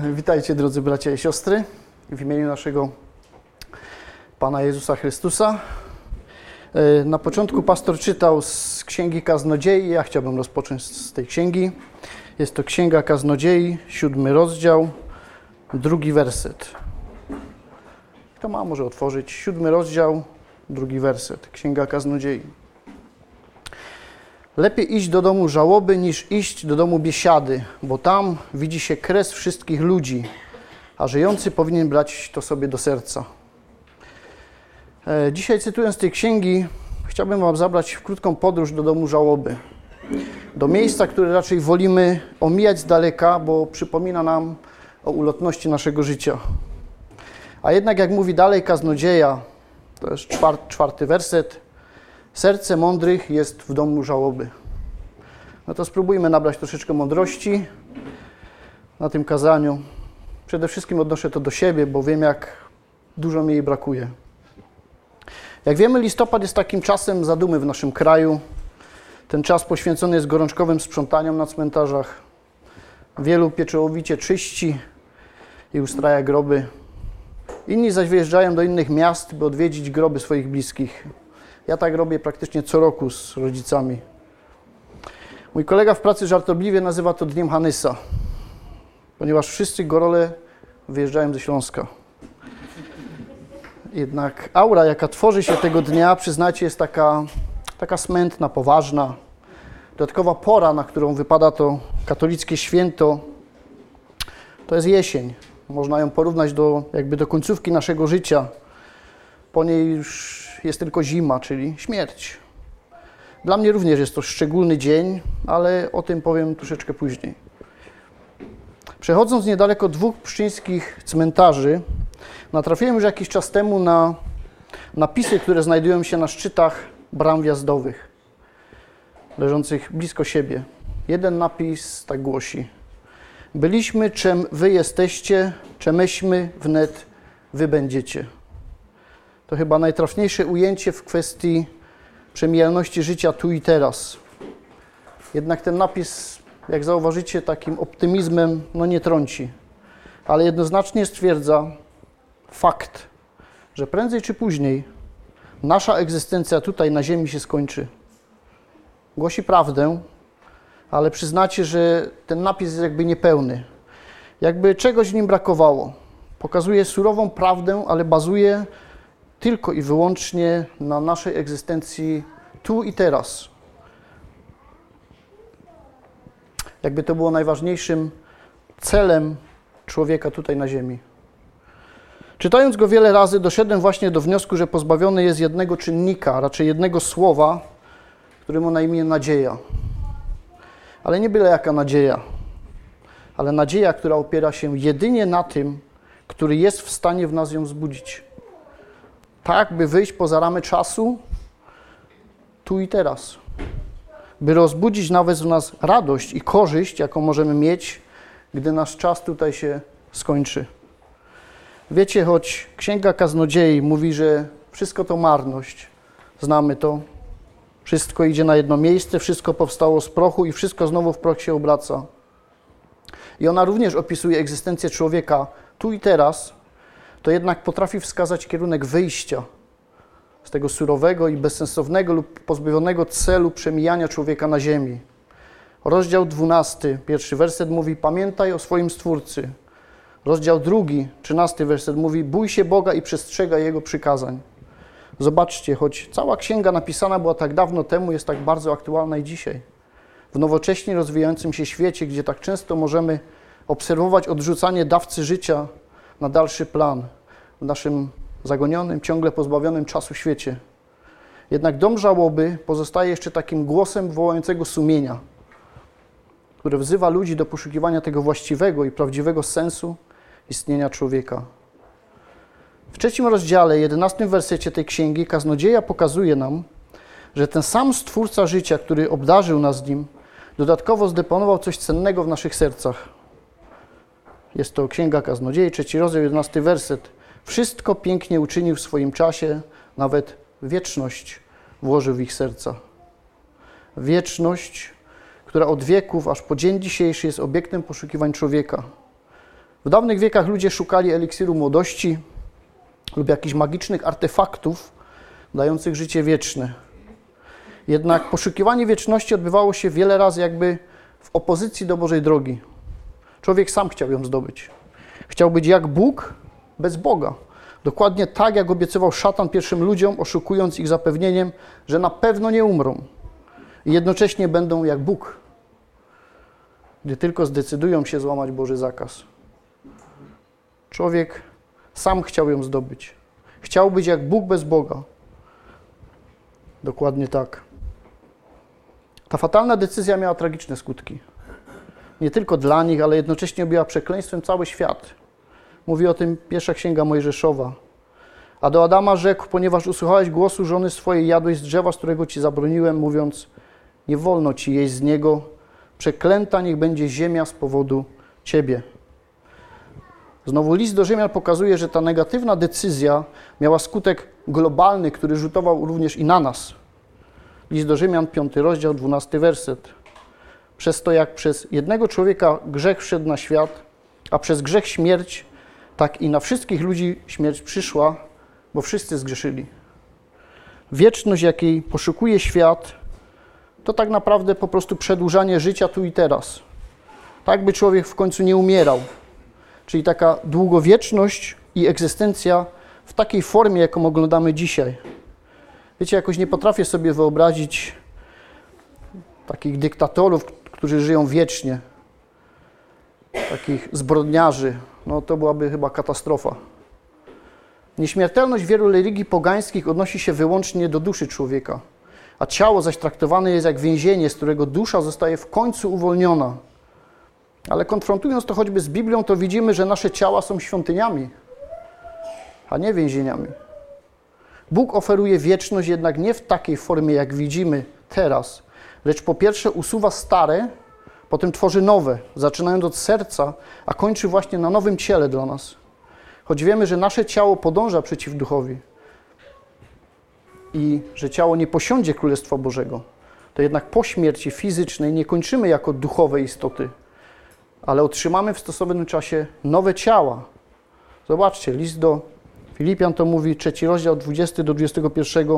Witajcie drodzy bracia i siostry w imieniu naszego Pana Jezusa Chrystusa. E, Na początku pastor czytał z Księgi Kaznodziei. Ja chciałbym rozpocząć z tej księgi. Jest to Księga Kaznodziei, siódmy rozdział, drugi werset. Kto ma, może otworzyć. Siódmy rozdział, drugi werset. Księga Kaznodziei. Lepiej iść do domu żałoby, niż iść do domu biesiady, bo tam widzi się kres wszystkich ludzi, a żyjący powinien brać to sobie do serca. E, Dzisiaj cytując tej księgi, chciałbym Wam zabrać w krótką podróż do domu żałoby. Do miejsca, które raczej wolimy omijać z daleka, bo przypomina nam o ulotności naszego życia. A jednak, jak mówi dalej kaznodzieja, to jest czwarty, czwarty werset, serce mądrych jest w domu żałoby. No to spróbujmy nabrać troszeczkę mądrości na tym kazaniu. Przede wszystkim odnoszę to do siebie, bo wiem, jak dużo mi jej brakuje. Jak wiemy, listopad jest takim czasem zadumy w naszym kraju. Ten czas poświęcony jest gorączkowym sprzątaniom na cmentarzach. Wielu pieczołowicie czyści i ustraja groby. Inni zaś wyjeżdżają do innych miast, by odwiedzić groby swoich bliskich. Ja tak robię praktycznie co roku z rodzicami. Mój kolega w pracy żartobliwie nazywa to Dniem Hanysa, ponieważ wszyscy gorole wyjeżdżają ze Śląska. Jednak aura, jaka tworzy się tego dnia, przyznacie, jest taka, taka smętna, poważna. Dodatkowa pora, na którą wypada to katolickie święto, to jest jesień. Można ją porównać do, jakby do końcówki naszego życia. Po niej już jest tylko zima, czyli śmierć. Dla mnie również jest to szczególny dzień, ale o tym powiem troszeczkę później. Przechodząc niedaleko dwóch pszczyńskich cmentarzy, natrafiłem już jakiś czas temu na napisy, które znajdują się na szczytach bram wjazdowych, leżących blisko siebie. Jeden napis tak głosi: Byliśmy, czem wy jesteście, czemyśmy wnet wy będziecie. To chyba najtrafniejsze ujęcie w kwestii przemijalności życia tu i teraz. Jednak ten napis, jak zauważycie, takim optymizmem no nie trąci, ale jednoznacznie stwierdza fakt, że prędzej czy później nasza egzystencja tutaj na Ziemi się skończy. Głosi prawdę, ale przyznacie, że ten napis jest jakby niepełny. Jakby czegoś w nim brakowało. Pokazuje surową prawdę, ale bazuje tylko i wyłącznie na naszej egzystencji tu i teraz. Jakby to było najważniejszym celem człowieka tutaj na Ziemi. Czytając go wiele razy, doszedłem właśnie do wniosku, że pozbawiony jest jednego czynnika, raczej jednego słowa, któremu na imię nadzieja. Ale nie byle jaka nadzieja, ale nadzieja, która opiera się jedynie na tym, który jest w stanie w nas ją wzbudzić tak, by wyjść poza ramy czasu, tu i teraz. By rozbudzić nawet w nas radość i korzyść, jaką możemy mieć, gdy nasz czas tutaj się skończy. Wiecie, choć Księga Kaznodziei mówi, że wszystko to marność, znamy to, wszystko idzie na jedno miejsce, wszystko powstało z prochu i wszystko znowu w proch się obraca. I ona również opisuje egzystencję człowieka tu i teraz, to jednak potrafi wskazać kierunek wyjścia z tego surowego i bezsensownego lub pozbawionego celu przemijania człowieka na ziemi. Rozdział 12, pierwszy werset mówi: Pamiętaj o swoim Stwórcy. Rozdział drugi, trzynasty werset mówi: Bój się Boga i przestrzegaj Jego przykazań. Zobaczcie, choć cała księga napisana była tak dawno temu, jest tak bardzo aktualna i dzisiaj. W nowocześnie rozwijającym się świecie, gdzie tak często możemy obserwować odrzucanie dawcy życia na dalszy plan w naszym zagonionym, ciągle pozbawionym czasu świecie. Jednak dom żałoby pozostaje jeszcze takim głosem wołającego sumienia, które wzywa ludzi do poszukiwania tego właściwego i prawdziwego sensu istnienia człowieka. W trzecim rozdziale, jedenastym wersecie tej księgi, kaznodzieja pokazuje nam, że ten sam Stwórca życia, który obdarzył nas nim, dodatkowo zdeponował coś cennego w naszych sercach. Jest to Księga Kaznodziei, trzeci rozdział, jedenasty werset. Wszystko pięknie uczynił w swoim czasie, nawet wieczność włożył w ich serca. Wieczność, która od wieków aż po dzień dzisiejszy jest obiektem poszukiwań człowieka. W dawnych wiekach ludzie szukali eliksiru młodości lub jakichś magicznych artefaktów dających życie wieczne. Jednak poszukiwanie wieczności odbywało się wiele razy jakby w opozycji do Bożej drogi. Człowiek sam chciał ją zdobyć. Chciał być jak Bóg bez Boga. Dokładnie tak, jak obiecywał szatan pierwszym ludziom, oszukując ich zapewnieniem, że na pewno nie umrą i jednocześnie będą jak Bóg, gdy tylko zdecydują się złamać Boży zakaz. Człowiek sam chciał ją zdobyć. Chciał być jak Bóg bez Boga. Dokładnie tak. Ta fatalna decyzja miała tragiczne skutki. Nie tylko dla nich, ale jednocześnie była przekleństwem cały świat. Mówi o tym pierwsza księga Mojżeszowa. A do Adama rzekł, ponieważ usłuchałeś głosu żony swojej, jadłeś z drzewa, z którego ci zabroniłem, mówiąc, nie wolno ci jeść z niego, przeklęta niech będzie ziemia z powodu ciebie. Znowu list do Rzymian pokazuje, że ta negatywna decyzja miała skutek globalny, który rzutował również i na nas. List do Rzymian, 5 rozdział, 12 werset. Przez to, jak przez jednego człowieka grzech wszedł na świat, a przez grzech śmierć, tak i na wszystkich ludzi śmierć przyszła, bo wszyscy zgrzeszyli. Wieczność, jakiej poszukuje świat, to tak naprawdę po prostu przedłużanie życia tu i teraz. Tak, by człowiek w końcu nie umierał. Czyli taka długowieczność i egzystencja w takiej formie, jaką oglądamy dzisiaj. Wiecie, jakoś nie potrafię sobie wyobrazić takich dyktatorów, którzy żyją wiecznie, takich zbrodniarzy. No to byłaby chyba katastrofa. Nieśmiertelność wielu religii pogańskich odnosi się wyłącznie do duszy człowieka, a ciało zaś traktowane jest jak więzienie, z którego dusza zostaje w końcu uwolniona. Ale konfrontując to choćby z Biblią, to widzimy, że nasze ciała są świątyniami, a nie więzieniami. Bóg oferuje wieczność jednak nie w takiej formie, jak widzimy teraz, lecz po pierwsze usuwa stare, potem tworzy nowe, zaczynając od serca, a kończy właśnie na nowym ciele dla nas. Choć wiemy, że nasze ciało podąża przeciw duchowi i że ciało nie posiądzie Królestwa Bożego, to jednak po śmierci fizycznej nie kończymy jako duchowe istoty, ale otrzymamy w stosownym czasie nowe ciała. Zobaczcie, list do Filipian to mówi, trzeci rozdział, 20 do 21.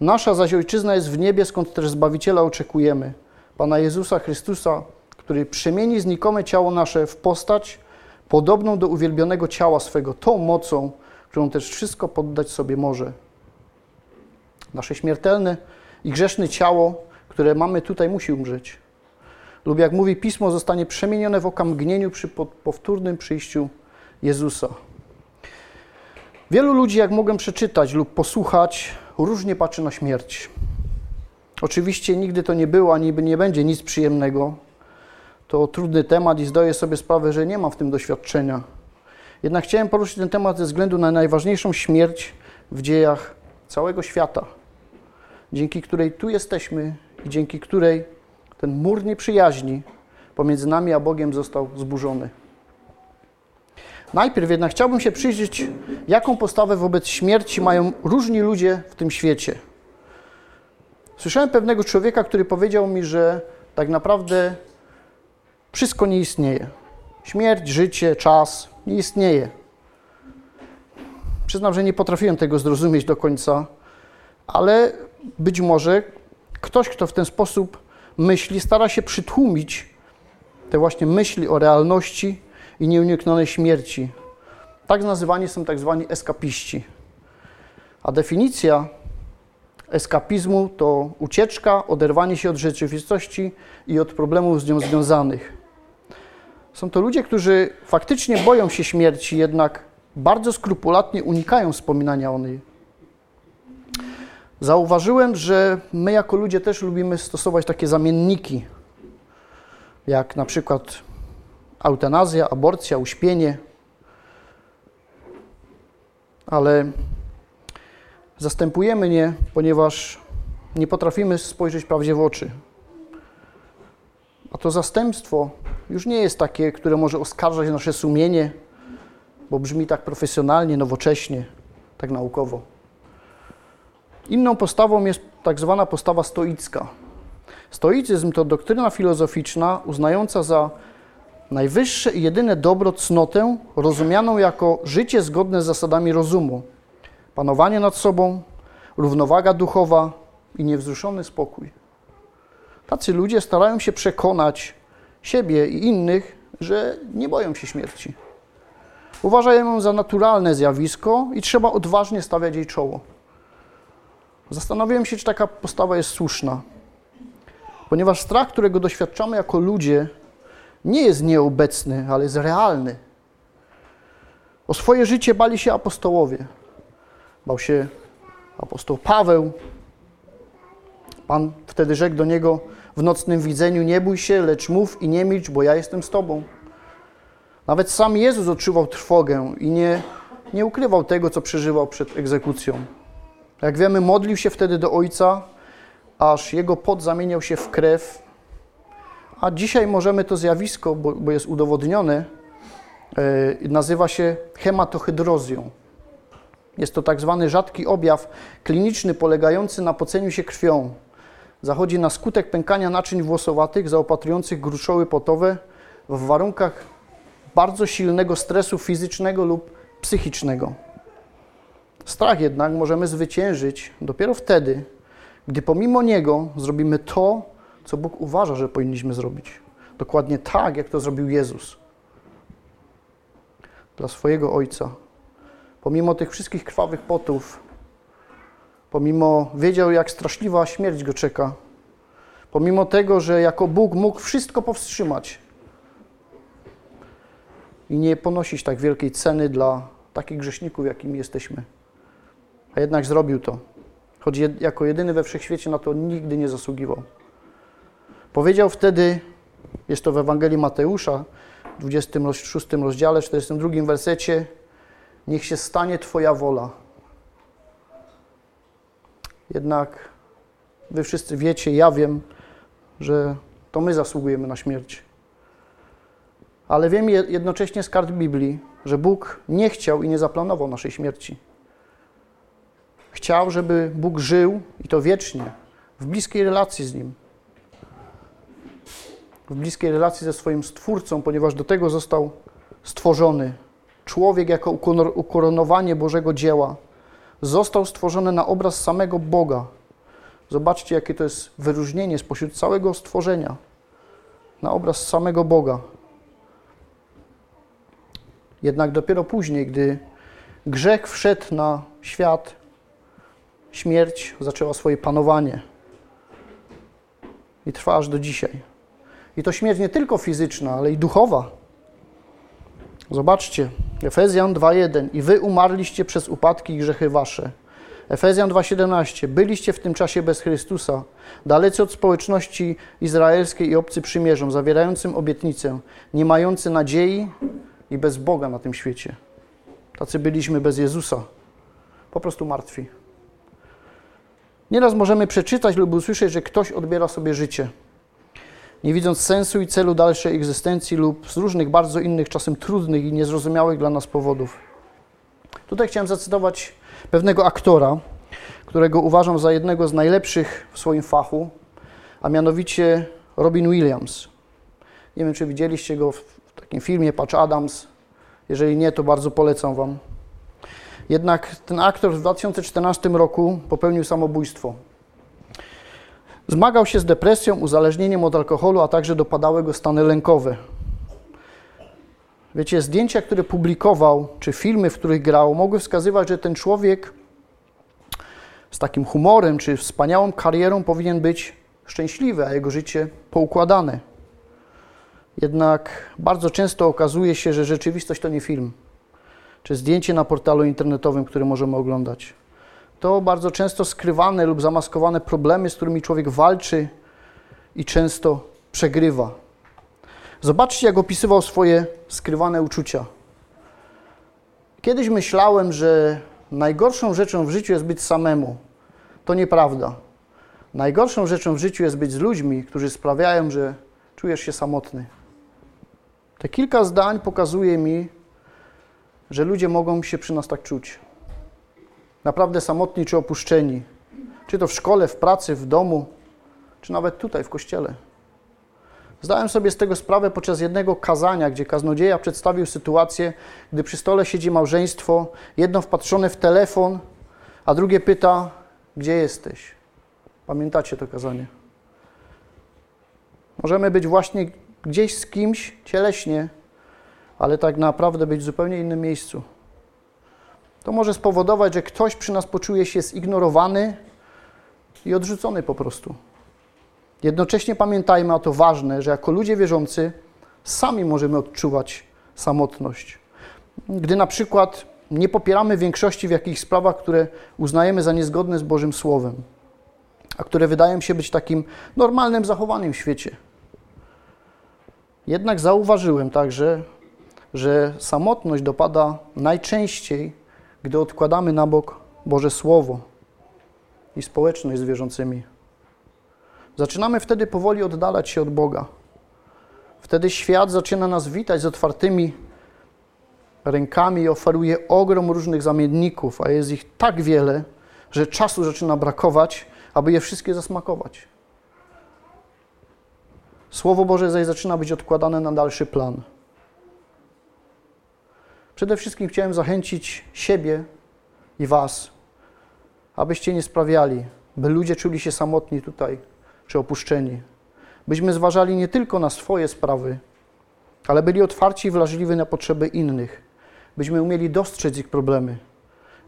Nasza zaś ojczyzna jest w niebie, skąd też Zbawiciela oczekujemy. Pana Jezusa Chrystusa, który przemieni znikome ciało nasze w postać podobną do uwielbionego ciała swego, tą mocą, którą też wszystko poddać sobie może. Nasze śmiertelne i grzeszne ciało, które mamy tutaj, musi umrzeć. Lub jak mówi Pismo, zostanie przemienione w okamgnieniu przy powtórnym przyjściu Jezusa. Wielu ludzi, jak mogłem przeczytać lub posłuchać, różnie patrzy na śmierć. Oczywiście nigdy to nie było, ani nie będzie nic przyjemnego. To trudny temat i zdaję sobie sprawę, że nie mam w tym doświadczenia. Jednak chciałem poruszyć ten temat ze względu na najważniejszą śmierć w dziejach całego świata, dzięki której tu jesteśmy i dzięki której ten mur nieprzyjaźni pomiędzy nami a Bogiem został zburzony. Najpierw jednak chciałbym się przyjrzeć, jaką postawę wobec śmierci mają różni ludzie w tym świecie. Słyszałem pewnego człowieka, który powiedział mi, że tak naprawdę wszystko nie istnieje. Śmierć, życie, czas nie istnieje. Przyznam, że nie potrafiłem tego zrozumieć do końca, ale być może ktoś, kto w ten sposób myśli, stara się przytłumić te właśnie myśli o realności i nieuniknionej śmierci. Tak nazywani są tak zwani eskapiści. A definicja eskapizmu to ucieczka, oderwanie się od rzeczywistości i od problemów z nią związanych. Są to ludzie, którzy faktycznie boją się śmierci, jednak bardzo skrupulatnie unikają wspominania o niej. Zauważyłem, że my jako ludzie też lubimy stosować takie zamienniki, jak na przykład eutanazja, aborcja, uśpienie, ale zastępujemy nie, ponieważ nie potrafimy spojrzeć prawdzie w oczy. A to zastępstwo już nie jest takie, które może oskarżać nasze sumienie, bo brzmi tak profesjonalnie, nowocześnie, tak naukowo. Inną postawą jest tak zwana postawa stoicka. Stoicyzm to doktryna filozoficzna uznająca za najwyższe i jedyne dobro, cnotę, rozumianą jako życie zgodne z zasadami rozumu, panowanie nad sobą, równowaga duchowa i niewzruszony spokój. Tacy ludzie starają się przekonać siebie i innych, że nie boją się śmierci. Uważają ją za naturalne zjawisko i trzeba odważnie stawiać jej czoło. Zastanawiałem się, czy taka postawa jest słuszna, ponieważ strach, którego doświadczamy jako ludzie, nie jest nieobecny, ale jest realny. O swoje życie bali się apostołowie. Bał się apostoł Paweł. Pan wtedy rzekł do niego w nocnym widzeniu: Nie bój się, lecz mów i nie milcz, bo ja jestem z tobą. Nawet sam Jezus odczuwał trwogę i nie, nie ukrywał tego, co przeżywał przed egzekucją. Jak wiemy, modlił się wtedy do Ojca, aż jego pot zamieniał się w krew. A dzisiaj możemy to zjawisko, bo, bo jest udowodnione, yy, nazywa się hematohydrozją. Jest to tak zwany rzadki objaw kliniczny polegający na poceniu się krwią. Zachodzi na skutek pękania naczyń włosowatych zaopatrujących gruszoły potowe w warunkach bardzo silnego stresu fizycznego lub psychicznego. Strach jednak możemy zwyciężyć dopiero wtedy, gdy pomimo niego zrobimy to, co Bóg uważa, że powinniśmy zrobić. Dokładnie tak, jak to zrobił Jezus dla swojego Ojca. Pomimo tych wszystkich krwawych potów, pomimo wiedział, jak straszliwa śmierć go czeka, pomimo tego, że jako Bóg mógł wszystko powstrzymać i nie ponosić tak wielkiej ceny dla takich grzeszników, jakimi jesteśmy. A jednak zrobił to, choć jako jedyny we wszechświecie na to nigdy nie zasługiwał. Powiedział wtedy, jest to w Ewangelii Mateusza, w 26 rozdziale, 42 wersecie, niech się stanie Twoja wola. Jednak Wy wszyscy wiecie, ja wiem, że to my zasługujemy na śmierć. Ale wiem jednocześnie z kart Biblii, że Bóg nie chciał i nie zaplanował naszej śmierci. Chciał, żeby Bóg żył i to wiecznie, w bliskiej relacji z Nim. W bliskiej relacji ze swoim Stwórcą, ponieważ do tego został stworzony. Człowiek jako ukoronowanie Bożego dzieła został stworzony na obraz samego Boga. Zobaczcie, jakie to jest wyróżnienie spośród całego stworzenia. Na obraz samego Boga. Jednak dopiero później, gdy grzech wszedł na świat, śmierć zaczęła swoje panowanie. I trwa aż do dzisiaj. I to śmierć nie tylko fizyczna, ale i duchowa. Zobaczcie, Efezjan 2:1 i wy umarliście przez upadki i grzechy wasze. Efezjan 2:17 byliście w tym czasie bez Chrystusa, dalecy od społeczności izraelskiej i obcy przymierzom, zawierającym obietnicę, nie mający nadziei i bez Boga na tym świecie. Tacy byliśmy bez Jezusa, po prostu martwi. Nieraz możemy przeczytać lub usłyszeć, że ktoś odbiera sobie życie, nie widząc sensu i celu dalszej egzystencji lub z różnych bardzo innych, czasem trudnych i niezrozumiałych dla nas powodów. Tutaj chciałem zacytować pewnego aktora, którego uważam za jednego z najlepszych w swoim fachu, a mianowicie Robin Williams. Nie wiem, czy widzieliście go w takim filmie Patch Adams. Jeżeli nie, to bardzo polecam Wam. Jednak ten aktor w 2014 roku popełnił samobójstwo. Zmagał się z depresją, uzależnieniem od alkoholu, a także dopadały go stany lękowe. Wiecie, zdjęcia, które publikował, czy filmy, w których grał, mogły wskazywać, że ten człowiek z takim humorem, czy wspaniałą karierą powinien być szczęśliwy, a jego życie poukładane. Jednak bardzo często okazuje się, że rzeczywistość to nie film, czy zdjęcie na portalu internetowym, które możemy oglądać. To bardzo często skrywane lub zamaskowane problemy, z którymi człowiek walczy i często przegrywa. Zobaczcie, jak opisywał swoje skrywane uczucia. Kiedyś myślałem, że najgorszą rzeczą w życiu jest być samemu. To nieprawda. Najgorszą rzeczą w życiu jest być z ludźmi, którzy sprawiają, że czujesz się samotny. Te kilka zdań pokazuje mi, że ludzie mogą się przy nas tak czuć. Naprawdę samotni czy opuszczeni. Czy to w szkole, w pracy, w domu, czy nawet tutaj w kościele. Zdałem sobie z tego sprawę podczas jednego kazania, gdzie kaznodzieja przedstawił sytuację, gdy przy stole siedzi małżeństwo, jedno wpatrzone w telefon, a drugie pyta, gdzie jesteś? Pamiętacie to kazanie? Możemy być właśnie gdzieś z kimś cieleśnie, ale tak naprawdę być w zupełnie innym miejscu. To może spowodować, że ktoś przy nas poczuje się zignorowany i odrzucony po prostu. Jednocześnie pamiętajmy, a to ważne, że jako ludzie wierzący sami możemy odczuwać samotność. Gdy na przykład nie popieramy większości w jakichś sprawach, które uznajemy za niezgodne z Bożym Słowem, a które wydają się być takim normalnym zachowaniem w świecie. Jednak zauważyłem także, że samotność dopada najczęściej, gdy odkładamy na bok Boże Słowo i społeczność z wierzącymi. Zaczynamy wtedy powoli oddalać się od Boga. Wtedy świat zaczyna nas witać z otwartymi rękami i oferuje ogrom różnych zamienników, a jest ich tak wiele, że czasu zaczyna brakować, aby je wszystkie zasmakować. Słowo Boże zaś zaczyna być odkładane na dalszy plan. Przede wszystkim chciałem zachęcić siebie i Was, abyście nie sprawiali, by ludzie czuli się samotni tutaj czy opuszczeni. Byśmy zważali nie tylko na swoje sprawy, ale byli otwarci i wrażliwi na potrzeby innych. Byśmy umieli dostrzec ich problemy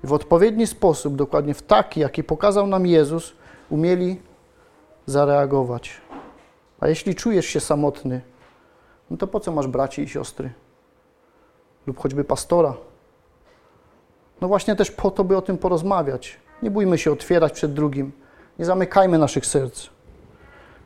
w odpowiedni sposób, dokładnie w taki, jaki pokazał nam Jezus, umieli zareagować. A jeśli czujesz się samotny, no to po co masz braci i siostry? Lub choćby pastora? No właśnie też po to, by o tym porozmawiać. Nie bójmy się otwierać przed drugim. Nie zamykajmy naszych serc.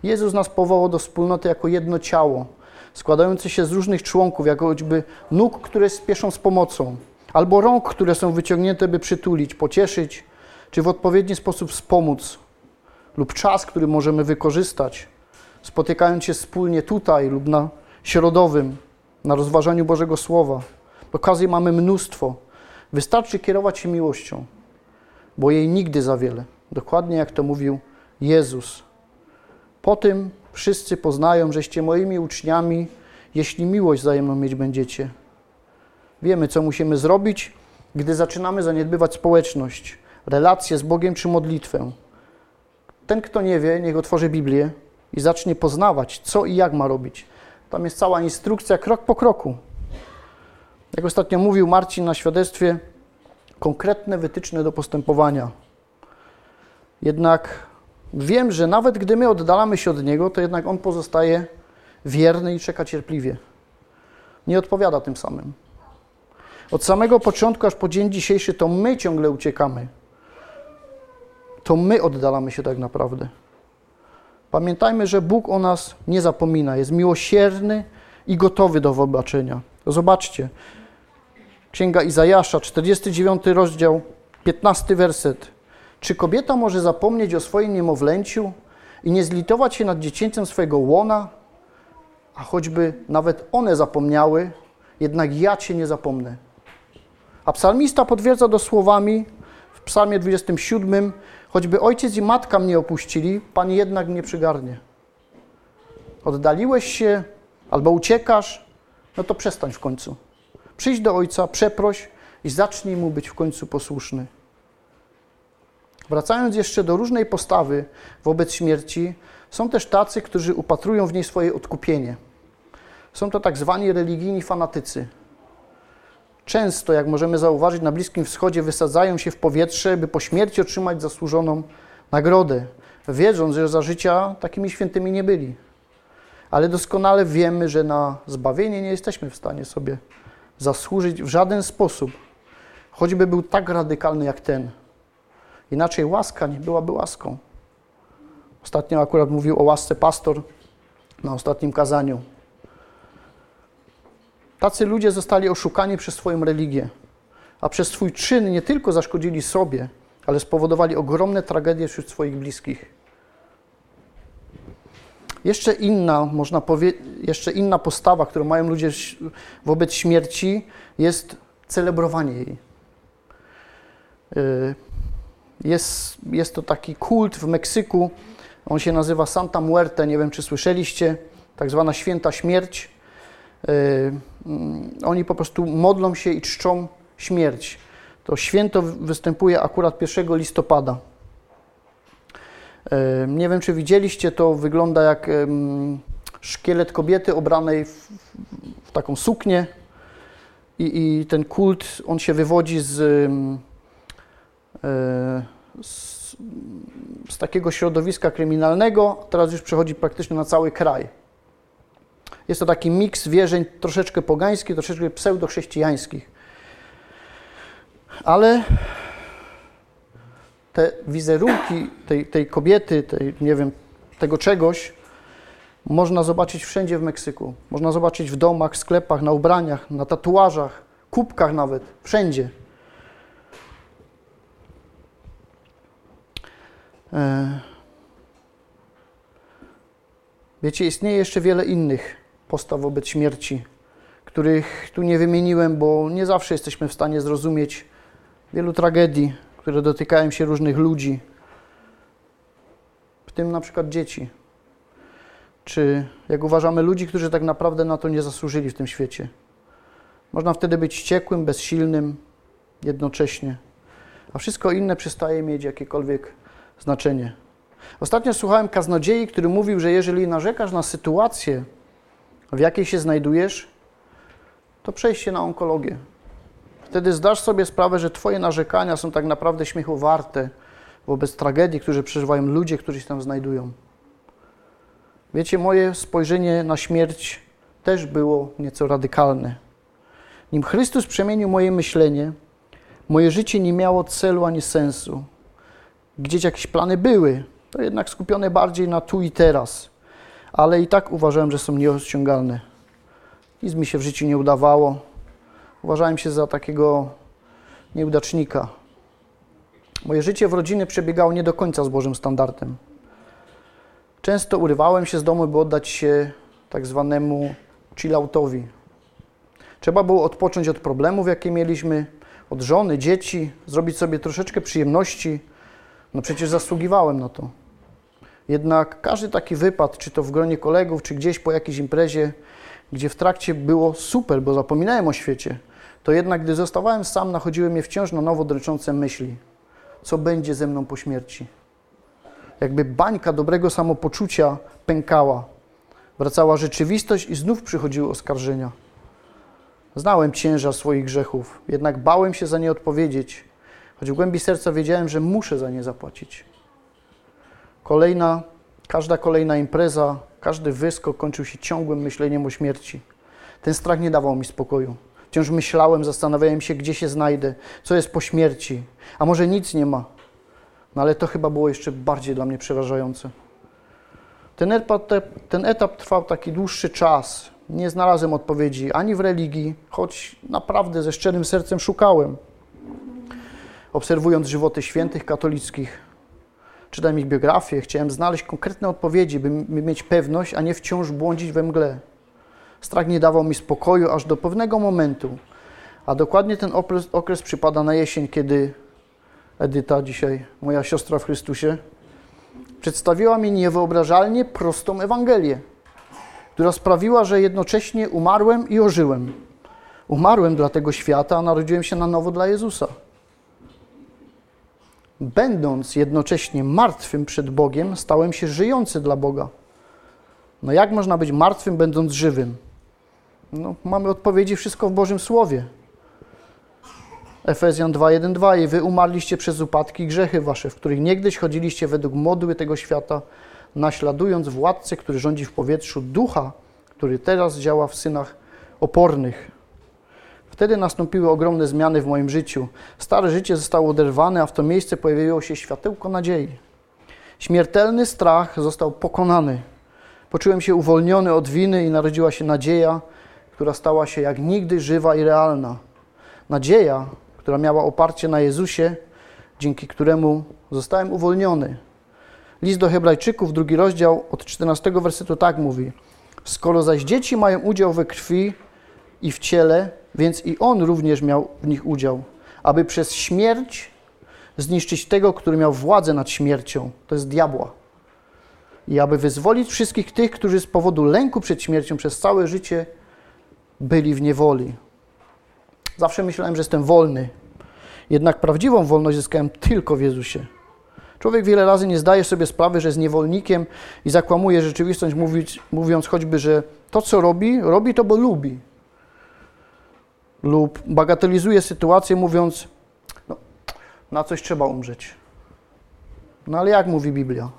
Jezus nas powołał do wspólnoty jako jedno ciało, składające się z różnych członków, jako choćby nóg, które spieszą z pomocą, albo rąk, które są wyciągnięte, by przytulić, pocieszyć, czy w odpowiedni sposób wspomóc, lub czas, który możemy wykorzystać, spotykając się wspólnie tutaj lub na środowym, na rozważaniu Bożego Słowa. Okazji mamy mnóstwo. Wystarczy kierować się miłością, bo jej nigdy za wiele. Dokładnie jak to mówił Jezus. Po tym wszyscy poznają, żeście moimi uczniami, jeśli miłość wzajemną mieć będziecie. Wiemy, co musimy zrobić, gdy zaczynamy zaniedbywać społeczność, relacje z Bogiem czy modlitwę. Ten, kto nie wie, niech otworzy Biblię i zacznie poznawać, co i jak ma robić. Tam jest cała instrukcja, krok po kroku. Jak ostatnio mówił Marcin na świadectwie, konkretne wytyczne do postępowania. Jednak wiem, że nawet gdy my oddalamy się od Niego, to jednak On pozostaje wierny i czeka cierpliwie. Nie odpowiada tym samym. Od samego początku aż po dzień dzisiejszy to my ciągle uciekamy. To my oddalamy się tak naprawdę. Pamiętajmy, że Bóg o nas nie zapomina, jest miłosierny i gotowy do wybaczenia. Zobaczcie, Księga Izajasza, 49 rozdział, 15 werset. Czy kobieta może zapomnieć o swoim niemowlęciu i nie zlitować się nad dziecięciem swojego łona? A choćby nawet one zapomniały, jednak ja Cię nie zapomnę. A psalmista potwierdza to słowami w psalmie 27, choćby ojciec i matka mnie opuścili, Pan jednak mnie przygarnie. Oddaliłeś się albo uciekasz, no to przestań w końcu. Przyjdź do ojca, przeproś i zacznij mu być w końcu posłuszny. Wracając jeszcze do różnej postawy wobec śmierci, są też tacy, którzy upatrują w niej swoje odkupienie. Są to tak zwani religijni fanatycy. Często, jak możemy zauważyć, na Bliskim Wschodzie wysadzają się w powietrze, by po śmierci otrzymać zasłużoną nagrodę, wiedząc, że za życia takimi świętymi nie byli. Ale doskonale wiemy, że na zbawienie nie jesteśmy w stanie sobie zasłużyć w żaden sposób, choćby był tak radykalny jak ten. Inaczej łaska nie byłaby łaską. Ostatnio akurat mówił o łasce pastor na ostatnim kazaniu. Tacy ludzie zostali oszukani przez swoją religię, a przez swój czyn nie tylko zaszkodzili sobie, ale spowodowali ogromne tragedie wśród swoich bliskich. Jeszcze inna, można jeszcze inna postawa, którą mają ludzie wobec śmierci, jest celebrowanie jej. Y, jest, jest to taki kult w Meksyku, on się nazywa Santa Muerte, nie wiem czy słyszeliście. tak zwana święta śmierć. Yy, yy, oni po prostu modlą się i czczą śmierć. To święto występuje akurat 1 listopada. Nie wiem, czy widzieliście, to wygląda jak szkielet kobiety obranej w, w taką suknię i, i, ten kult, on się wywodzi z, z, z takiego środowiska kryminalnego, teraz już przechodzi praktycznie na cały kraj. Jest to taki miks wierzeń troszeczkę pogańskich, troszeczkę pseudochrześcijańskich. Ale te wizerunki tej, tej kobiety, tej, nie wiem, tego czegoś, można zobaczyć wszędzie w Meksyku. Można zobaczyć w domach, sklepach, na ubraniach, na tatuażach, kubkach nawet, wszędzie. E, wiecie, istnieje jeszcze wiele innych postaw wobec śmierci, których tu nie wymieniłem, bo nie zawsze jesteśmy w stanie zrozumieć wielu tragedii, które dotykają się różnych ludzi, w tym na przykład dzieci. Czy jak uważamy ludzi, którzy tak naprawdę na to nie zasłużyli w tym świecie. Można wtedy być ciekłym, bezsilnym jednocześnie, a wszystko inne przestaje mieć jakiekolwiek znaczenie. Ostatnio słuchałem kaznodziei, który mówił, że jeżeli narzekasz na sytuację, w jakiej się znajdujesz, to przejście na onkologię. Wtedy zdasz sobie sprawę, że Twoje narzekania są tak naprawdę śmiechu warte wobec tragedii, które przeżywają ludzie, którzy się tam znajdują. Wiecie, moje spojrzenie na śmierć też było nieco radykalne. Nim Chrystus przemienił moje myślenie, moje życie nie miało celu ani sensu. Gdzieś jakieś plany były, to jednak skupione bardziej na tu i teraz, ale i tak uważałem, że są nieosiągalne. Nic mi się w życiu nie udawało. Uważałem się za takiego nieudacznika. Moje życie w rodzinie przebiegało nie do końca z Bożym standardem. Często urywałem się z domu, by oddać się tak zwanemu chilloutowi. Trzeba było odpocząć od problemów, jakie mieliśmy, od żony, dzieci, zrobić sobie troszeczkę przyjemności. No przecież zasługiwałem na to. Jednak każdy taki wypad, czy to w gronie kolegów, czy gdzieś po jakiejś imprezie, gdzie w trakcie było super, bo zapominałem o świecie, to jednak gdy zostawałem sam, nachodziły mnie wciąż na nowo dręczące myśli. Co będzie ze mną po śmierci? jakby bańka dobrego samopoczucia pękała. Wracała rzeczywistość i znów przychodziły oskarżenia. Znałem ciężar swoich grzechów, jednak bałem się za nie odpowiedzieć, choć w głębi serca wiedziałem, że muszę za nie zapłacić. Kolejna, każda kolejna impreza, każdy wyskok kończył się ciągłym myśleniem o śmierci. Ten strach nie dawał mi spokoju. Wciąż myślałem, zastanawiałem się, gdzie się znajdę, co jest po śmierci. A może nic nie ma, no ale to chyba było jeszcze bardziej dla mnie przerażające. Ten etap, ten etap trwał taki dłuższy czas. Nie znalazłem odpowiedzi ani w religii, choć naprawdę ze szczerym sercem szukałem. Obserwując żywoty świętych katolickich, czytałem ich biografię, chciałem znaleźć konkretne odpowiedzi, by mieć pewność, a nie wciąż błądzić we mgle. Strach nie dawał mi spokoju aż do pewnego momentu, a dokładnie ten okres, okres przypada na jesień, kiedy Edyta, dzisiaj moja siostra w Chrystusie, przedstawiła mi niewyobrażalnie prostą Ewangelię, która sprawiła, że jednocześnie umarłem i ożyłem. Umarłem dla tego świata, a narodziłem się na nowo dla Jezusa. Będąc jednocześnie martwym przed Bogiem, stałem się żyjący dla Boga. No jak można być martwym, będąc żywym? No, mamy odpowiedzi wszystko w Bożym Słowie. Efezjan 2:1-2 i wy umarliście przez upadki i grzechy wasze, w których niegdyś chodziliście według modły tego świata, naśladując władcę, który rządzi w powietrzu, ducha, który teraz działa w synach opornych. Wtedy nastąpiły ogromne zmiany w moim życiu. Stare życie zostało oderwane, a w to miejsce pojawiło się światełko nadziei. Śmiertelny strach został pokonany. Poczułem się uwolniony od winy i narodziła się nadzieja, która stała się jak nigdy żywa i realna. Nadzieja, która miała oparcie na Jezusie, dzięki któremu zostałem uwolniony. List do Hebrajczyków, drugi rozdział, od 14 wersetu tak mówi: Skoro zaś dzieci mają udział we krwi i w ciele, więc i on również miał w nich udział, aby przez śmierć zniszczyć tego, który miał władzę nad śmiercią, to jest diabła, i aby wyzwolić wszystkich tych, którzy z powodu lęku przed śmiercią przez całe życie byli w niewoli. Zawsze myślałem, że jestem wolny. Jednak prawdziwą wolność zyskałem tylko w Jezusie. Człowiek wiele razy nie zdaje sobie sprawy, że jest niewolnikiem i zakłamuje rzeczywistość, mówić, mówiąc choćby, że to, co robi, robi to, bo lubi. Lub bagatelizuje sytuację, mówiąc, no, na coś trzeba umrzeć. No ale jak mówi Biblia?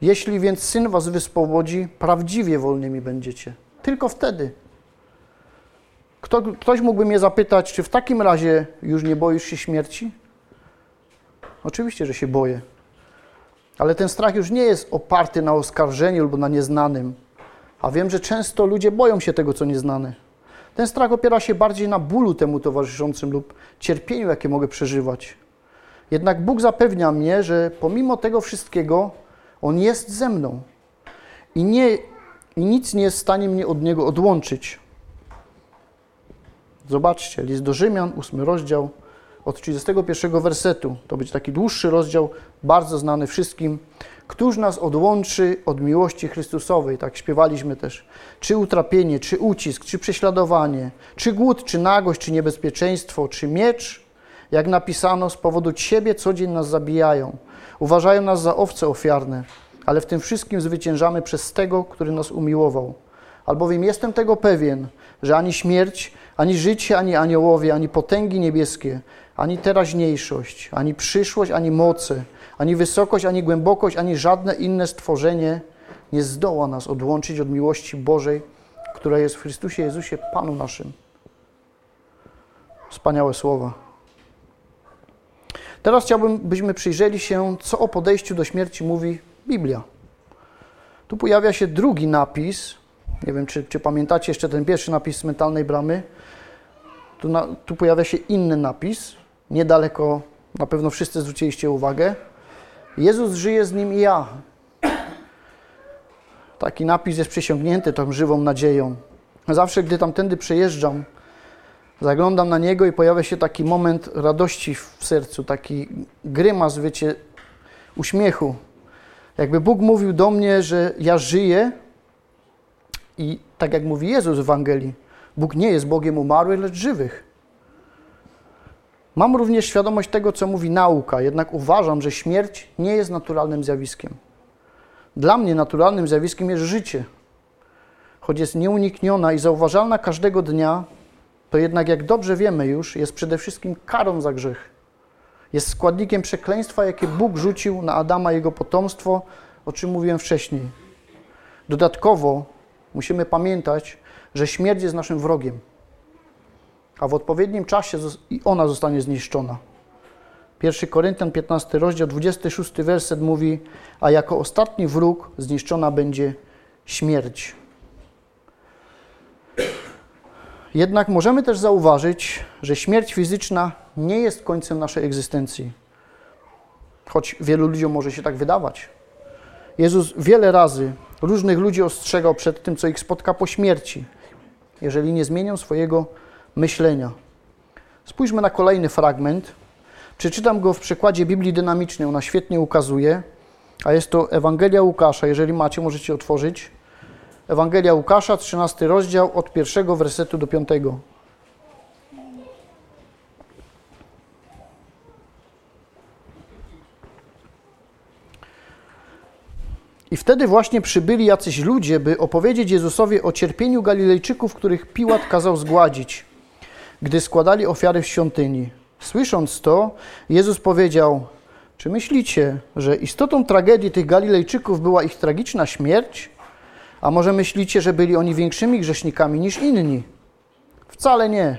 Jeśli więc syn was wyswobodzi, prawdziwie wolnymi będziecie. Tylko wtedy. Kto, ktoś mógłby mnie zapytać, czy w takim razie już nie boisz się śmierci? Oczywiście, że się boję. Ale ten strach już nie jest oparty na oskarżeniu lub na nieznanym. A wiem, że często ludzie boją się tego, co nieznane. Ten strach opiera się bardziej na bólu temu towarzyszącym lub cierpieniu, jakie mogę przeżywać. Jednak Bóg zapewnia mnie, że pomimo tego wszystkiego On jest ze mną i, nie, i nic nie jest w stanie mnie od Niego odłączyć. Zobaczcie, list do Rzymian, ósmy rozdział, od 31 wersetu. To będzie taki dłuższy rozdział, bardzo znany wszystkim. Któż nas odłączy od miłości Chrystusowej? Tak śpiewaliśmy też. Czy utrapienie, czy ucisk, czy prześladowanie, czy głód, czy nagość, czy niebezpieczeństwo, czy miecz? Jak napisano, z powodu Ciebie co dzień nas zabijają. Uważają nas za owce ofiarne, ale w tym wszystkim zwyciężamy przez tego, który nas umiłował. Albowiem jestem tego pewien, że ani śmierć, ani życie, ani aniołowie, ani potęgi niebieskie, ani teraźniejszość, ani przyszłość, ani moce, ani wysokość, ani głębokość, ani żadne inne stworzenie nie zdoła nas odłączyć od miłości Bożej, która jest w Chrystusie Jezusie, Panu naszym. Wspaniałe słowa. Teraz chciałbym, byśmy przyjrzeli się, co o podejściu do śmierci mówi Biblia. Tu pojawia się drugi napis. Nie wiem, czy, czy pamiętacie jeszcze ten pierwszy napis mentalnej bramy. Tu, na, tu pojawia się inny napis, niedaleko, na pewno wszyscy zwróciliście uwagę. Jezus żyje z nim i ja. Taki napis jest przysiągnięty tą żywą nadzieją. Zawsze, gdy tamtędy przejeżdżam, zaglądam na niego i pojawia się taki moment radości w sercu, taki grymas, wiecie, uśmiechu. Jakby Bóg mówił do mnie, że ja żyję i tak jak mówi Jezus w Ewangelii, Bóg nie jest Bogiem umarłych, lecz żywych. Mam również świadomość tego, co mówi nauka, jednak uważam, że śmierć nie jest naturalnym zjawiskiem. Dla mnie naturalnym zjawiskiem jest życie. Choć jest nieunikniona i zauważalna każdego dnia, to jednak, jak dobrze wiemy już, jest przede wszystkim karą za grzech. Jest składnikiem przekleństwa, jakie Bóg rzucił na Adama i jego potomstwo, o czym mówiłem wcześniej. Dodatkowo musimy pamiętać, że śmierć jest naszym wrogiem a w odpowiednim czasie i ona zostanie zniszczona. 1 Koryntian 15 rozdział 26 werset mówi, a jako ostatni wróg zniszczona będzie śmierć. Jednak możemy też zauważyć, że śmierć fizyczna nie jest końcem naszej egzystencji. Choć wielu ludziom może się tak wydawać. Jezus wiele razy różnych ludzi ostrzegał przed tym, co ich spotka po śmierci, jeżeli nie zmienią swojego myślenia. Spójrzmy na kolejny fragment. Przeczytam go w przekładzie Biblii Dynamicznej, ona świetnie ukazuje, a jest to Ewangelia Łukasza. Jeżeli macie, możecie otworzyć. Ewangelia Łukasza, 13 rozdział, od pierwszego wersetu do piątego. I wtedy właśnie przybyli jacyś ludzie, by opowiedzieć Jezusowi o cierpieniu Galilejczyków, których Piłat kazał zgładzić gdy składali ofiary w świątyni. Słysząc to, Jezus powiedział: Czy myślicie, że istotą tragedii tych Galilejczyków była ich tragiczna śmierć? A może myślicie, że byli oni większymi grzesznikami niż inni? Wcale nie.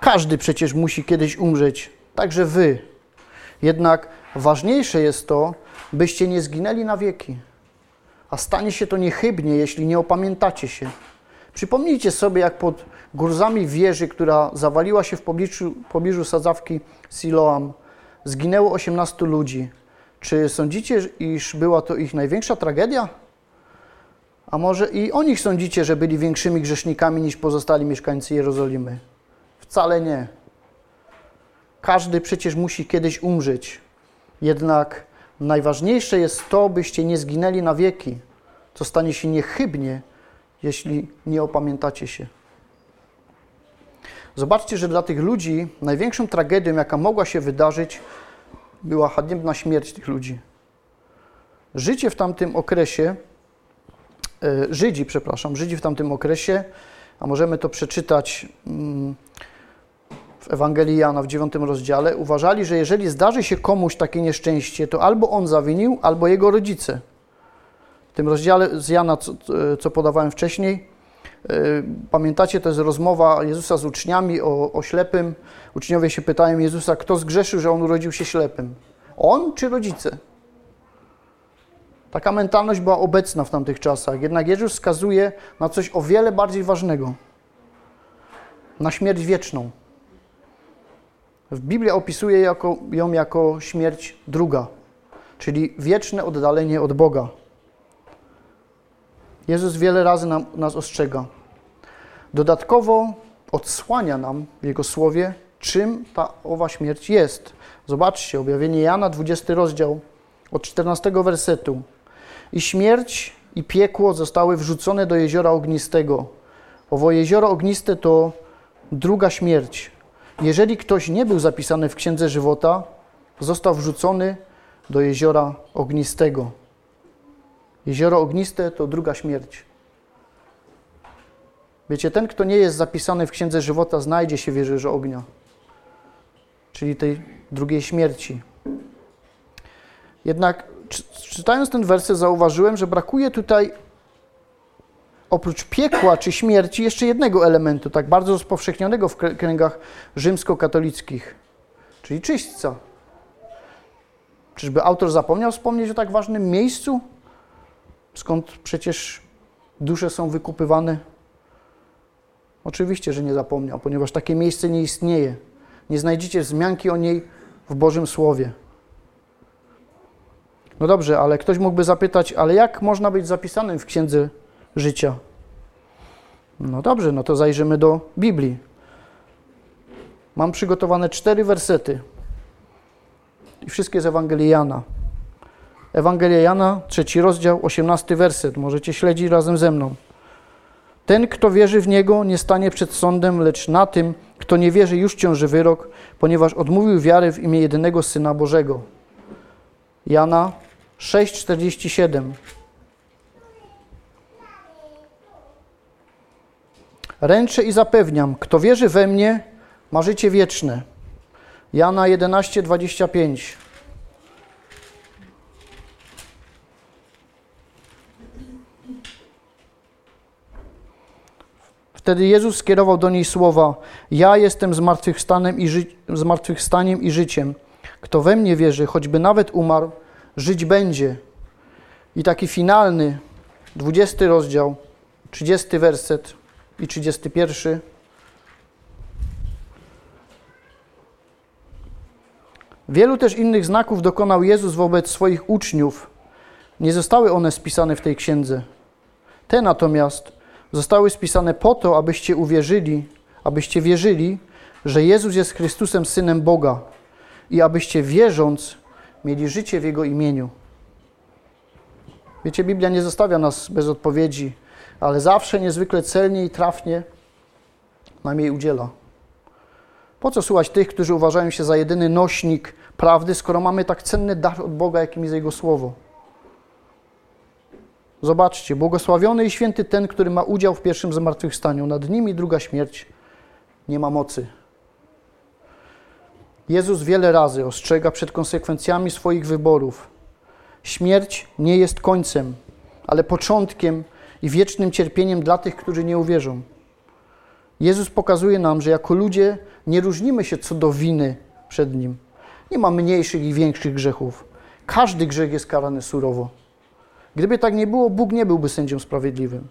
Każdy przecież musi kiedyś umrzeć, także wy. Jednak ważniejsze jest to, byście nie zginęli na wieki. A stanie się to niechybnie, jeśli nie opamiętacie się. Przypomnijcie sobie, jak pod Gurzami wieży, która zawaliła się w pobliżu, pobliżu sadzawki Siloam, zginęło 18 ludzi. Czy sądzicie, iż była to ich największa tragedia? A może i o nich sądzicie, że byli większymi grzesznikami niż pozostali mieszkańcy Jerozolimy? Wcale nie. Każdy przecież musi kiedyś umrzeć. Jednak Najważniejsze jest to, byście nie zginęli na wieki, co stanie się niechybnie, jeśli nie opamiętacie się. Zobaczcie, że dla tych ludzi największą tragedią, jaka mogła się wydarzyć, była haniebna śmierć tych ludzi. Życie w tamtym okresie, e, Żydzi, przepraszam, Żydzi w tamtym okresie, a możemy to przeczytać mm, Ewangelii Jana w dziewiątym rozdziale, uważali, że jeżeli zdarzy się komuś takie nieszczęście, to albo on zawinił, albo jego rodzice. W tym rozdziale z Jana, co, co podawałem wcześniej, e, pamiętacie, to jest rozmowa Jezusa z uczniami o, o ślepym. Uczniowie się pytają Jezusa, kto zgrzeszył, że on urodził się ślepym? On czy rodzice? Taka mentalność była obecna w tamtych czasach. Jednak Jezus wskazuje na coś o wiele bardziej ważnego. Na śmierć wieczną. W Biblii opisuje jako, ją jako śmierć druga, czyli wieczne oddalenie od Boga. Jezus wiele razy nam, nas ostrzega. Dodatkowo odsłania nam w Jego słowie, czym ta owa śmierć jest. Zobaczcie, objawienie Jana, 20 rozdział, od 14 wersetu. I śmierć i piekło zostały wrzucone do jeziora ognistego. Owo jezioro ogniste to druga śmierć. Jeżeli ktoś nie był zapisany w księdze żywota, został wrzucony do jeziora ognistego. Jezioro ogniste to druga śmierć. Wiecie, ten, kto nie jest zapisany w księdze żywota, znajdzie się w jeziorze ognia, czyli tej drugiej śmierci. Jednak czytając ten werset, zauważyłem, że brakuje tutaj oprócz piekła czy śmierci jeszcze jednego elementu, tak bardzo rozpowszechnionego w kręgach rzymskokatolickich, czyli czyśćca. Czyżby autor zapomniał wspomnieć o tak ważnym miejscu, skąd przecież dusze są wykupywane? Oczywiście, że nie zapomniał, ponieważ takie miejsce nie istnieje. Nie znajdziecie wzmianki o niej w Bożym Słowie. No dobrze, ale ktoś mógłby zapytać, ale jak można być zapisanym w księdze życia? No dobrze, no to zajrzymy do Biblii. Mam przygotowane cztery wersety. I wszystkie z Ewangelii Jana. Ewangelia Jana, trzeci rozdział, osiemnasty werset. Możecie śledzić razem ze mną. Ten, kto wierzy w Niego, nie stanie przed sądem, lecz na tym, kto nie wierzy, już ciąży wyrok, ponieważ odmówił wiary w imię jedynego Syna Bożego. Jana 6,47. Ręczę i zapewniam, kto wierzy we mnie, ma życie wieczne. Jana 11:25. Wtedy Jezus skierował do niej słowa: Ja jestem zmartwychwstaniem i, ży- zmartwychwstaniem i życiem. Kto we mnie wierzy, choćby nawet umarł, żyć będzie. I taki finalny, 20 rozdział, 30 werset i 31. Wielu też innych znaków dokonał Jezus wobec swoich uczniów. Nie zostały one spisane w tej księdze. Te natomiast zostały spisane po to, abyście uwierzyli, abyście wierzyli, że Jezus jest Chrystusem, Synem Boga i abyście wierząc mieli życie w Jego imieniu. Wiecie, Biblia nie zostawia nas bez odpowiedzi, ale zawsze niezwykle celnie i trafnie nam jej udziela. Po co słuchać tych, którzy uważają się za jedyny nośnik prawdy, skoro mamy tak cenny dar od Boga, jakim jest Jego Słowo? Zobaczcie, błogosławiony i święty ten, który ma udział w pierwszym zmartwychwstaniu. Nad nimi druga śmierć nie ma mocy. Jezus wiele razy ostrzega przed konsekwencjami swoich wyborów. Śmierć nie jest końcem, ale początkiem i wiecznym cierpieniem dla tych, którzy nie uwierzą. Jezus pokazuje nam, że jako ludzie nie różnimy się co do winy przed Nim. Nie ma mniejszych i większych grzechów. Każdy grzech jest karany surowo. Gdyby tak nie było, Bóg nie byłby sędzią sprawiedliwym.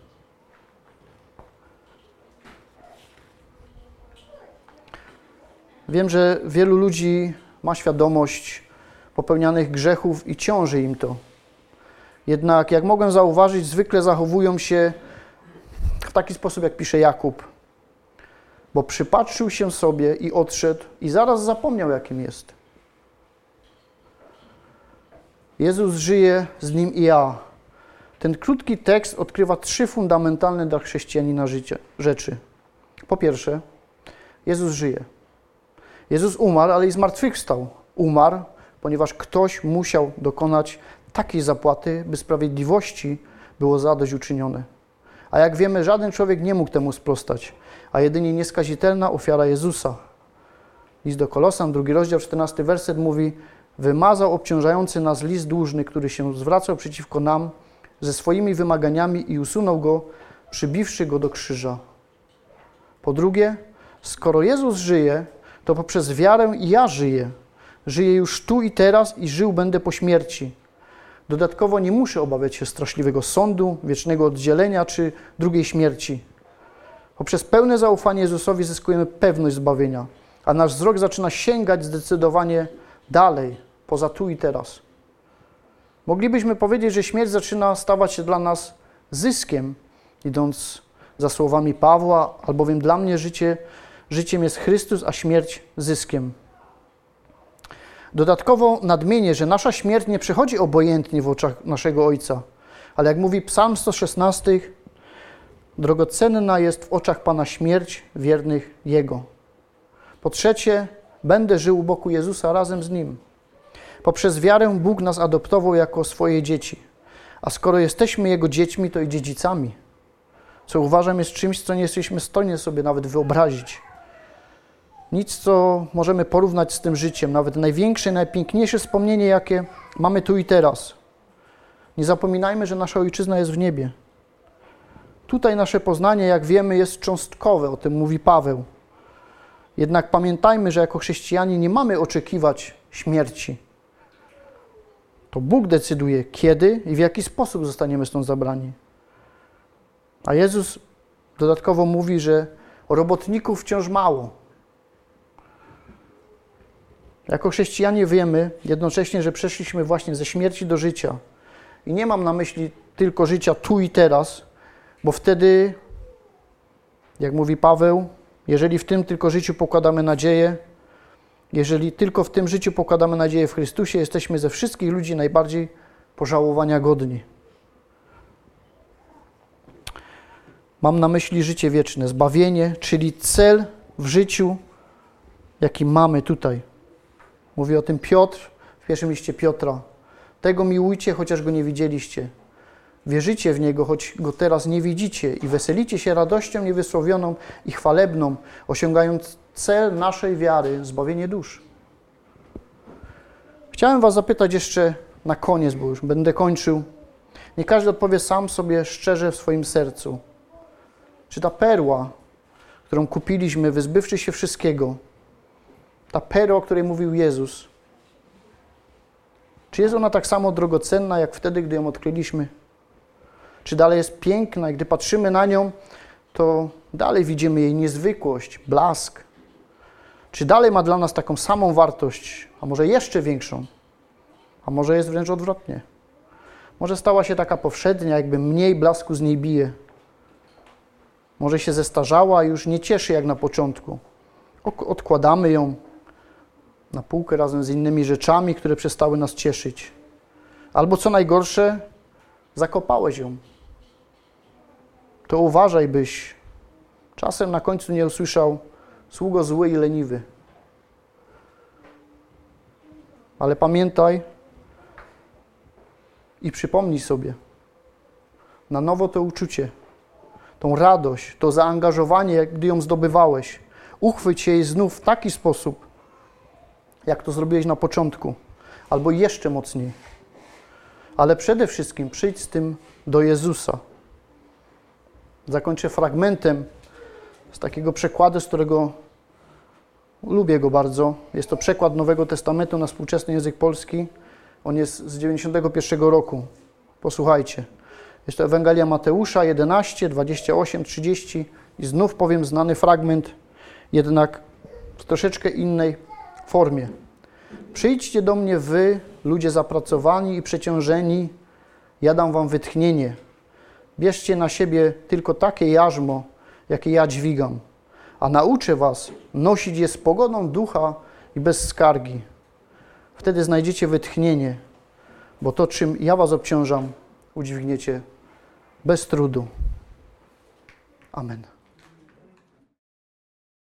Wiem, że wielu ludzi ma świadomość popełnianych grzechów i ciąży im to. Jednak, jak mogłem zauważyć, zwykle zachowują się w taki sposób, jak pisze Jakub, bo przypatrzył się sobie i odszedł, i zaraz zapomniał, jakim jest. Jezus żyje, z nim i ja. Ten krótki tekst odkrywa trzy fundamentalne dla chrześcijanina życie, rzeczy. Po pierwsze, Jezus żyje. Jezus umarł, ale i zmartwychwstał. Umarł, ponieważ ktoś musiał dokonać takiej zapłaty, by sprawiedliwości było zadośćuczynione. A jak wiemy, żaden człowiek nie mógł temu sprostać, a jedynie nieskazitelna ofiara Jezusa. List do Kolosan, drugi rozdział, 14 werset mówi Wymazał obciążający nas list dłużny, który się zwracał przeciwko nam ze swoimi wymaganiami i usunął go, przybiwszy go do krzyża. Po drugie, skoro Jezus żyje, to poprzez wiarę i ja żyję. Żyję już tu i teraz i żył będę po śmierci. Dodatkowo nie muszę obawiać się straszliwego sądu, wiecznego oddzielenia czy drugiej śmierci. Poprzez pełne zaufanie Jezusowi zyskujemy pewność zbawienia, a nasz wzrok zaczyna sięgać zdecydowanie dalej, poza tu i teraz. Moglibyśmy powiedzieć, że śmierć zaczyna stawać się dla nas zyskiem, idąc za słowami Pawła, albowiem dla mnie życie, życiem jest Chrystus, a śmierć zyskiem. Dodatkowo nadmienię, że nasza śmierć nie przychodzi obojętnie w oczach naszego Ojca, ale jak mówi Psalm 116, drogocenna jest w oczach Pana śmierć wiernych Jego. Po trzecie, będę żył u boku Jezusa razem z Nim. Poprzez wiarę Bóg nas adoptował jako swoje dzieci. A skoro jesteśmy Jego dziećmi, to i dziedzicami. Co uważam jest czymś, co nie jesteśmy w stanie sobie nawet wyobrazić. Nic, co możemy porównać z tym życiem, nawet największe, najpiękniejsze wspomnienie, jakie mamy tu i teraz. Nie zapominajmy, że nasza ojczyzna jest w niebie. Tutaj nasze poznanie, jak wiemy, jest cząstkowe, o tym mówi Paweł. Jednak pamiętajmy, że jako chrześcijanie nie mamy oczekiwać śmierci. To Bóg decyduje, kiedy i w jaki sposób zostaniemy stąd zabrani. A Jezus dodatkowo mówi, że robotników wciąż mało. Jako chrześcijanie wiemy jednocześnie, że przeszliśmy właśnie ze śmierci do życia. I nie mam na myśli tylko życia tu i teraz, bo wtedy, jak mówi Paweł, jeżeli w tym tylko życiu pokładamy nadzieję, jeżeli tylko w tym życiu pokładamy nadzieję w Chrystusie, jesteśmy ze wszystkich ludzi najbardziej pożałowania godni. Mam na myśli życie wieczne, zbawienie, czyli cel w życiu, jaki mamy tutaj. Mówi o tym Piotr w pierwszym liście Piotra. Tego miłujcie, chociaż go nie widzieliście. Wierzycie w Niego, choć Go teraz nie widzicie i weselicie się radością niewysłowioną i chwalebną, osiągając cel naszej wiary, zbawienie dusz. Chciałem Was zapytać jeszcze na koniec, bo już będę kończył. Nie każdy odpowie sam sobie szczerze w swoim sercu. Czy ta perła, którą kupiliśmy, wyzbywszy się wszystkiego, ta perła, o której mówił Jezus, czy jest ona tak samo drogocenna, jak wtedy, gdy ją odkryliśmy? Czy dalej jest piękna i gdy patrzymy na nią, to dalej widzimy jej niezwykłość, blask? Czy dalej ma dla nas taką samą wartość, a może jeszcze większą? A może jest wręcz odwrotnie? Może stała się taka powszednia, jakby mniej blasku z niej bije. Może się zestarzała i już nie cieszy jak na początku. Odkładamy ją na półkę razem z innymi rzeczami, które przestały nas cieszyć. Albo co najgorsze, zakopałeś ją. To uważaj, byś czasem na końcu nie usłyszał sługo zły i leniwy. Ale pamiętaj i przypomnij sobie na nowo to uczucie, tą radość, to zaangażowanie, gdy ją zdobywałeś. Uchwyć jej znów w taki sposób, jak to zrobiłeś na początku, albo jeszcze mocniej. Ale przede wszystkim przyjdź z tym do Jezusa. Zakończę fragmentem z takiego przekładu, z którego lubię go bardzo. Jest to przekład Nowego Testamentu na współczesny język polski. On jest z 91 roku. Posłuchajcie. Jest to Ewangelia Mateusza 11, 28, 30 i znów powiem znany fragment, jednak w troszeczkę innej formie. Przyjdźcie do mnie wy, ludzie zapracowani i przeciążeni, ja dam wam wytchnienie. Bierzcie na siebie tylko takie jarzmo, jakie ja dźwigam, a nauczę was nosić je z pogodą ducha i bez skargi. Wtedy znajdziecie wytchnienie, bo to, czym ja Was obciążam, udźwigniecie bez trudu. Amen.